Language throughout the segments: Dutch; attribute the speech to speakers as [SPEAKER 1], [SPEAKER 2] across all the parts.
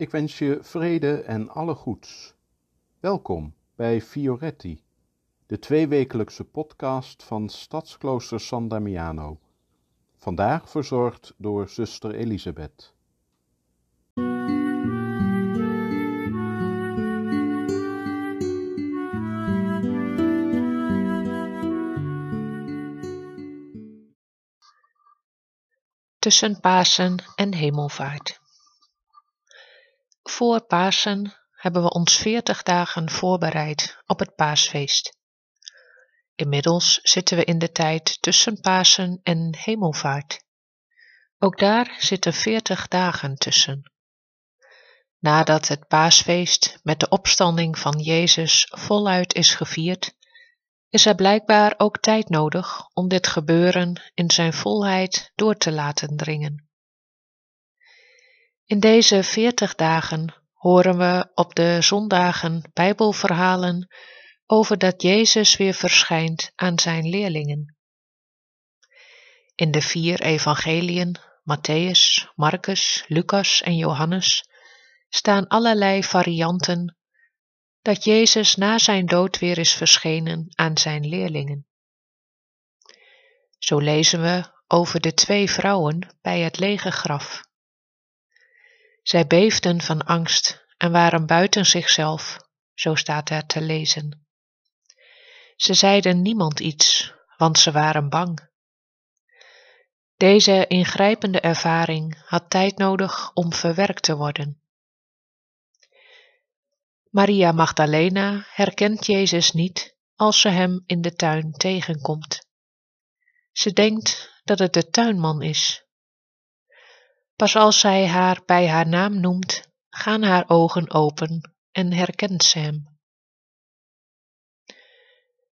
[SPEAKER 1] Ik wens je vrede en alle goeds. Welkom bij Fioretti, de tweewekelijkse podcast van Stadsklooster San Damiano. Vandaag verzorgd door zuster Elisabeth.
[SPEAKER 2] Tussen Pasen en Hemelvaart. Voor Pasen hebben we ons veertig dagen voorbereid op het paasfeest. Inmiddels zitten we in de tijd tussen Pasen en Hemelvaart. Ook daar zitten veertig dagen tussen. Nadat het paasfeest met de opstanding van Jezus voluit is gevierd, is er blijkbaar ook tijd nodig om dit gebeuren in zijn volheid door te laten dringen. In deze veertig dagen horen we op de zondagen Bijbelverhalen over dat Jezus weer verschijnt aan zijn leerlingen. In de vier evangeliën, Matthäus, Marcus, Lucas en Johannes, staan allerlei varianten dat Jezus na zijn dood weer is verschenen aan zijn leerlingen. Zo lezen we over de twee vrouwen bij het lege graf. Zij beefden van angst en waren buiten zichzelf, zo staat er te lezen. Ze zeiden niemand iets, want ze waren bang. Deze ingrijpende ervaring had tijd nodig om verwerkt te worden. Maria Magdalena herkent Jezus niet als ze hem in de tuin tegenkomt. Ze denkt dat het de tuinman is. Pas als zij haar bij haar naam noemt, gaan haar ogen open en herkent ze hem.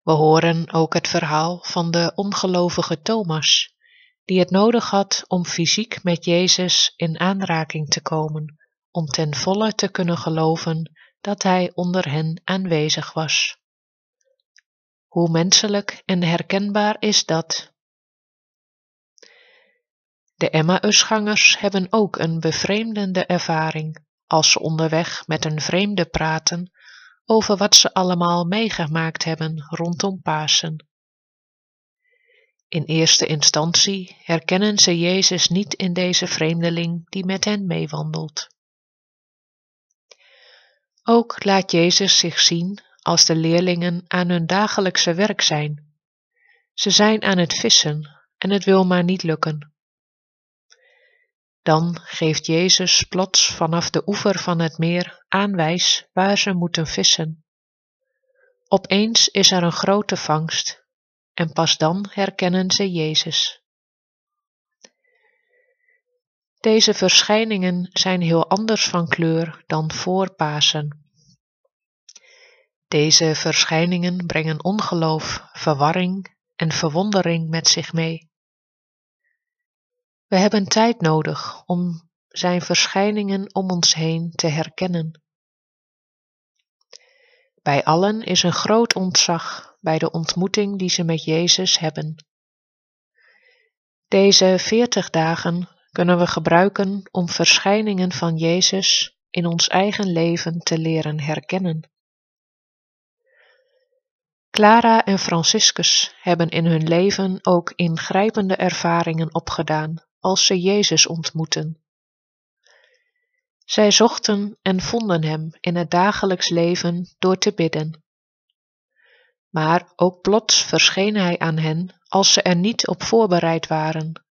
[SPEAKER 2] We horen ook het verhaal van de ongelovige Thomas, die het nodig had om fysiek met Jezus in aanraking te komen, om ten volle te kunnen geloven dat hij onder hen aanwezig was. Hoe menselijk en herkenbaar is dat? De Emmausgangers hebben ook een bevreemdende ervaring als ze onderweg met een vreemde praten over wat ze allemaal meegemaakt hebben rondom Pasen. In eerste instantie herkennen ze Jezus niet in deze vreemdeling die met hen meewandelt. Ook laat Jezus zich zien als de leerlingen aan hun dagelijkse werk zijn. Ze zijn aan het vissen en het wil maar niet lukken. Dan geeft Jezus plots vanaf de oever van het meer aanwijs waar ze moeten vissen. Opeens is er een grote vangst en pas dan herkennen ze Jezus. Deze verschijningen zijn heel anders van kleur dan voor Pasen. Deze verschijningen brengen ongeloof, verwarring en verwondering met zich mee. We hebben tijd nodig om zijn verschijningen om ons heen te herkennen. Bij allen is een groot ontzag bij de ontmoeting die ze met Jezus hebben. Deze veertig dagen kunnen we gebruiken om verschijningen van Jezus in ons eigen leven te leren herkennen. Clara en Franciscus hebben in hun leven ook ingrijpende ervaringen opgedaan als ze Jezus ontmoeten. Zij zochten en vonden Hem in het dagelijks leven door te bidden. Maar ook plots verscheen Hij aan hen als ze er niet op voorbereid waren.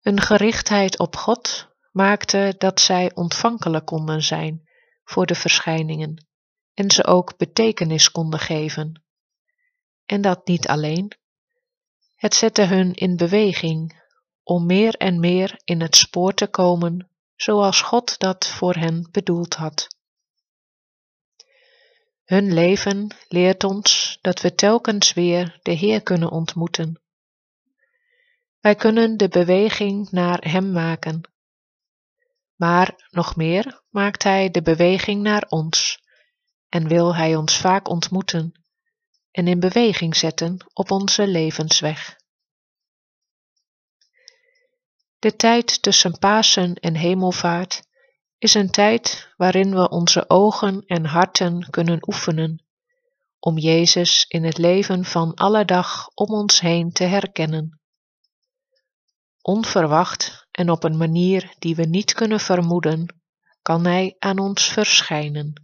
[SPEAKER 2] Hun gerichtheid op God maakte dat zij ontvankelijk konden zijn voor de verschijningen en ze ook betekenis konden geven. En dat niet alleen. Het zette hun in beweging om meer en meer in het spoor te komen zoals God dat voor hen bedoeld had. Hun leven leert ons dat we telkens weer de Heer kunnen ontmoeten. Wij kunnen de beweging naar Hem maken. Maar nog meer maakt Hij de beweging naar ons en wil Hij ons vaak ontmoeten en in beweging zetten op onze levensweg. De tijd tussen Pasen en Hemelvaart is een tijd waarin we onze ogen en harten kunnen oefenen om Jezus in het leven van alle dag om ons heen te herkennen. Onverwacht en op een manier die we niet kunnen vermoeden, kan Hij aan ons verschijnen.